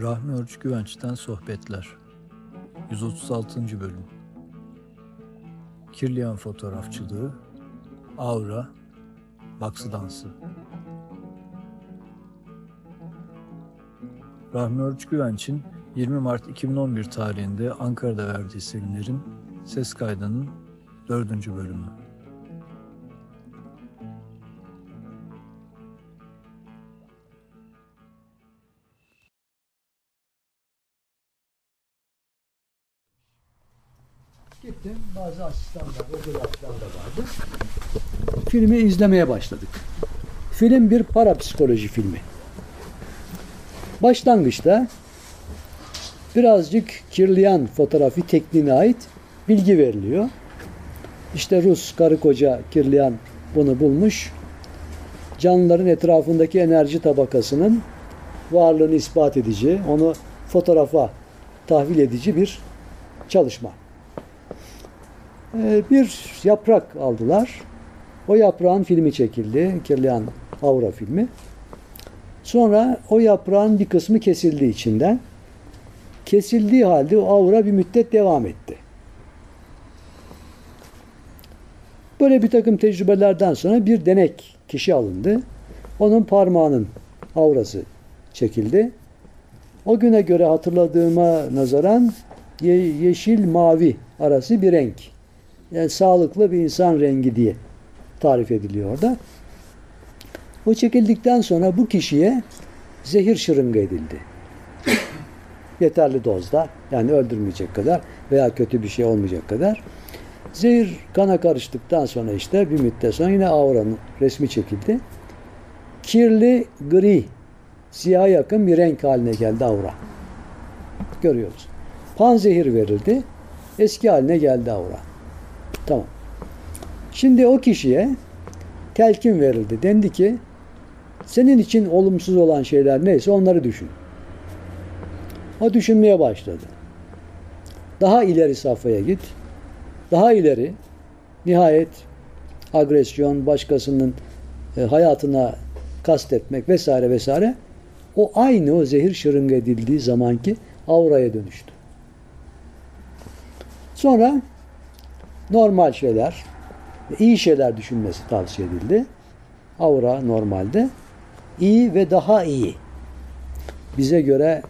Rahmi Örç Güvenç'ten Sohbetler 136. Bölüm Kirliyan Fotoğrafçılığı Aura Baksı Dansı Rahmi Örç Güvenç'in 20 Mart 2011 tarihinde Ankara'da verdiği seminerin ses kaydının 4. bölümü. Gittim. Bazı asistanlar, fotoğrafçılar da vardı. Filmi izlemeye başladık. Film bir parapsikoloji filmi. Başlangıçta birazcık kirliyan fotoğrafı tekniğine ait bilgi veriliyor. İşte Rus karı koca kirliyan bunu bulmuş. Canlıların etrafındaki enerji tabakasının varlığını ispat edici, onu fotoğrafa tahvil edici bir çalışma. Ee, bir yaprak aldılar. O yaprağın filmi çekildi. Kirliyan Aura filmi. Sonra o yaprağın bir kısmı kesildi içinden. Kesildiği halde o aura bir müddet devam etti. Böyle bir takım tecrübelerden sonra bir denek kişi alındı. Onun parmağının aurası çekildi. O güne göre hatırladığıma nazaran ye- yeşil mavi arası bir renk. Yani sağlıklı bir insan rengi diye tarif ediliyor orada. O çekildikten sonra bu kişiye zehir şırınga edildi. Yeterli dozda yani öldürmeyecek kadar veya kötü bir şey olmayacak kadar. Zehir kana karıştıktan sonra işte bir müddet sonra yine auranın resmi çekildi. Kirli gri, siyaha yakın bir renk haline geldi aura. Görüyoruz. Panzehir verildi. Eski haline geldi aura. Tamam. Şimdi o kişiye telkin verildi. Dendi ki senin için olumsuz olan şeyler neyse onları düşün. O düşünmeye başladı. Daha ileri safhaya git. Daha ileri. Nihayet agresyon, başkasının e, hayatına kastetmek vesaire vesaire o aynı o zehir şırınga edildiği zamanki auraya dönüştü. Sonra normal şeyler, iyi şeyler düşünmesi tavsiye edildi. Aura normalde iyi ve daha iyi. Bize göre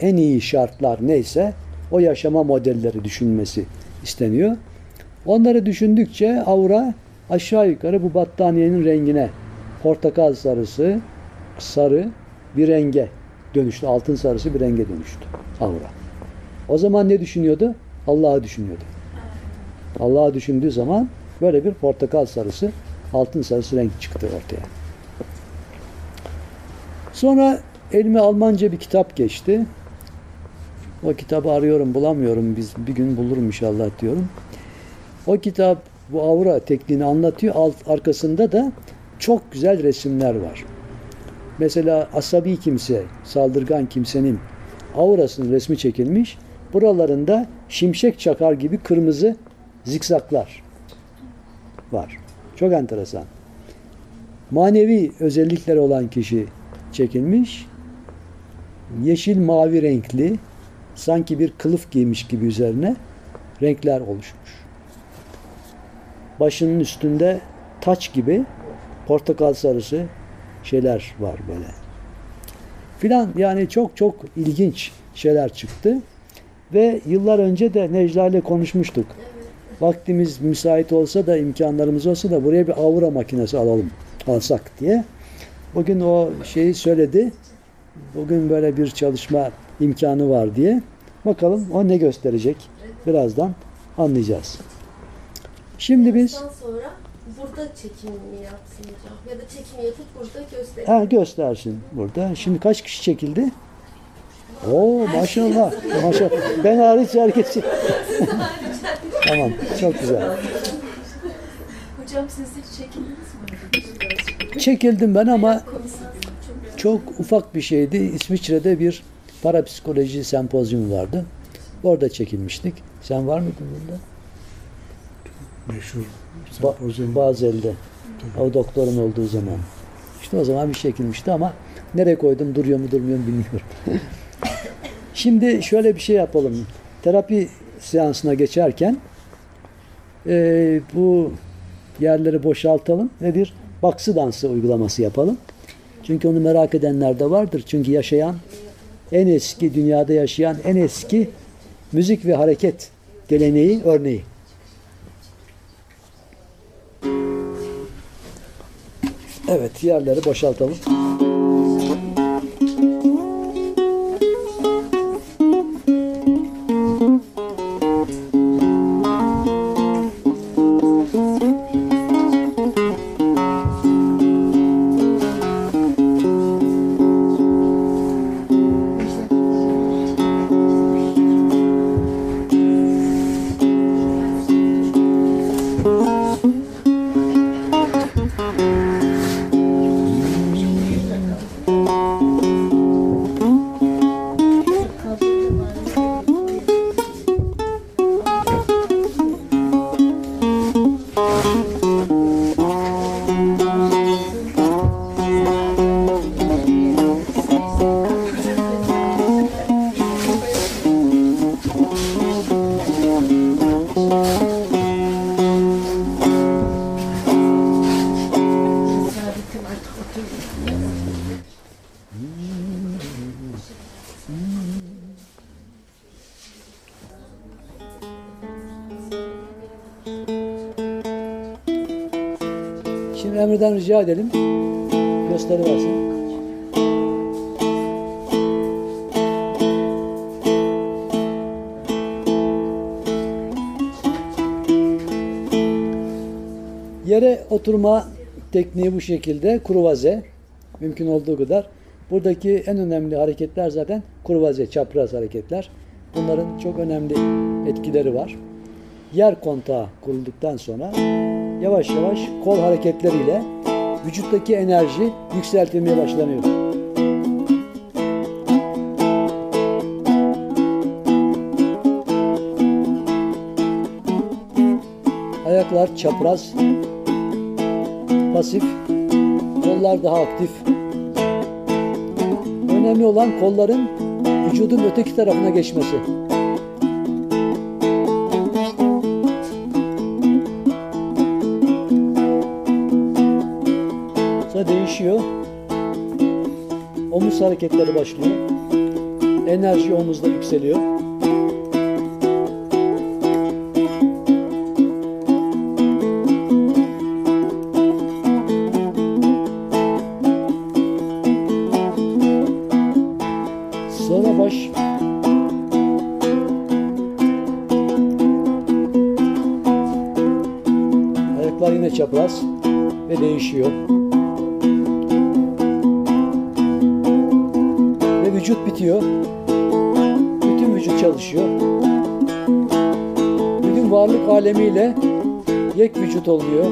en iyi şartlar neyse o yaşama modelleri düşünmesi isteniyor. Onları düşündükçe aura aşağı yukarı bu battaniyenin rengine portakal sarısı, sarı bir renge dönüştü. Altın sarısı bir renge dönüştü aura. O zaman ne düşünüyordu? Allah'ı düşünüyordu. Allah'ı düşündüğü zaman böyle bir portakal sarısı, altın sarısı renk çıktı ortaya. Sonra elime Almanca bir kitap geçti. O kitabı arıyorum, bulamıyorum. Biz bir gün bulurum inşallah diyorum. O kitap bu aura tekniğini anlatıyor. Alt arkasında da çok güzel resimler var. Mesela asabi kimse, saldırgan kimsenin aurasının resmi çekilmiş. Buralarında şimşek çakar gibi kırmızı zikzaklar var. Çok enteresan. Manevi özellikleri olan kişi çekilmiş. Yeşil mavi renkli sanki bir kılıf giymiş gibi üzerine renkler oluşmuş. Başının üstünde taç gibi portakal sarısı şeyler var böyle. Filan yani çok çok ilginç şeyler çıktı. Ve yıllar önce de Necla ile konuşmuştuk. Vaktimiz müsait olsa da imkanlarımız olsa da buraya bir aura makinesi alalım, alsak diye. Bugün o şeyi söyledi. Bugün böyle bir çalışma imkanı var diye. Bakalım o ne gösterecek. Birazdan anlayacağız. Şimdi biz sonra burada çekimini yapsın hocam. Ya da çekimi yapıp burada gösterin. ha, göstersin burada. Şimdi kaç kişi çekildi? Oo maşallah. Maşallah. Ben hariç herkes çek- Tamam. Çok güzel. Hocam siz hiç çekildiniz mi? Çekildim ben ama çok ufak bir şeydi. İsviçre'de bir parapsikoloji sempozyumu vardı. Orada çekilmiştik. Sen var mıydın burada? meşhur Ba- sempozyum. Bazel'de. O doktorun olduğu zaman. İşte o zaman bir çekilmişti ama nereye koydum duruyor mu durmuyor mu bilmiyorum. Şimdi şöyle bir şey yapalım. Terapi seansına geçerken eee, bu yerleri boşaltalım ve bir baksı dansı uygulaması yapalım. Çünkü onu merak edenler de vardır. Çünkü yaşayan en eski dünyada yaşayan en eski müzik ve hareket geleneği örneği. Evet yerleri boşaltalım. Şimdi Emre'den rica edelim. Gösteri versin. Yere oturma tekniği bu şekilde. Kurvaze. Mümkün olduğu kadar. Buradaki en önemli hareketler zaten kurvaze, çapraz hareketler. Bunların çok önemli etkileri var. Yer kontağı kurulduktan sonra yavaş yavaş kol hareketleriyle vücuttaki enerji yükseltilmeye başlanıyor. Ayaklar çapraz, pasif, kollar daha aktif. Önemli olan kolların vücudun öteki tarafına geçmesi. Omuz hareketleri başlıyor. Enerji omuzda yükseliyor. Sonra baş Ayaklar yine çapraz ve değişiyor. Vücut bitiyor. Bütün vücut çalışıyor. Bütün varlık alemiyle yek vücut oluyor.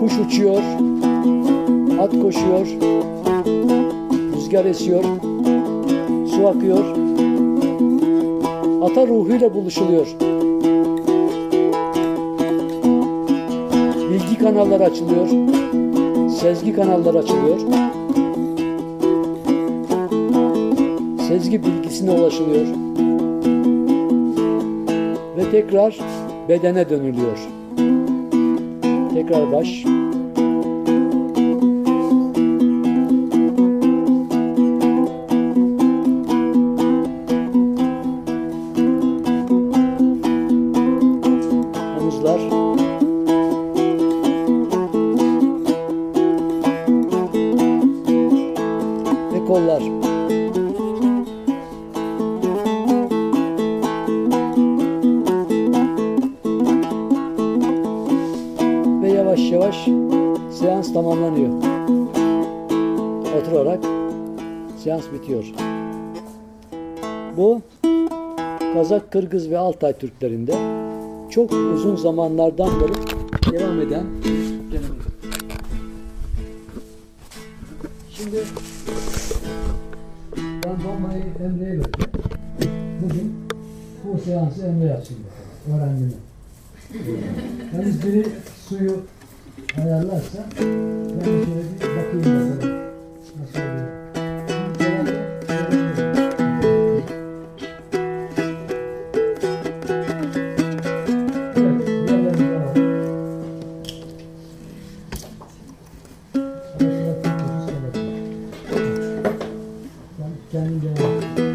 Kuş uçuyor. At koşuyor. Rüzgar esiyor. Su akıyor. Ata ruhuyla buluşuluyor. Bilgi kanalları açılıyor. Sezgi kanalları açılıyor. Sezgi bilgisine ulaşılıyor. Ve tekrar bedene dönülüyor. Tekrar baş. Kollar. Ve yavaş yavaş seans tamamlanıyor. Oturarak seans bitiyor. Bu Kazak, Kırgız ve Altay Türklerinde çok uzun zamanlardan beri devam eden gelenek. Şimdi ben bombayı Emre'ye verdim. Bugün bu seansı Emre yapsın bakalım. Öğrendim. Yalnız biri suyu ayarlarsa ben şöyle bir bakayım bakalım. Yeah.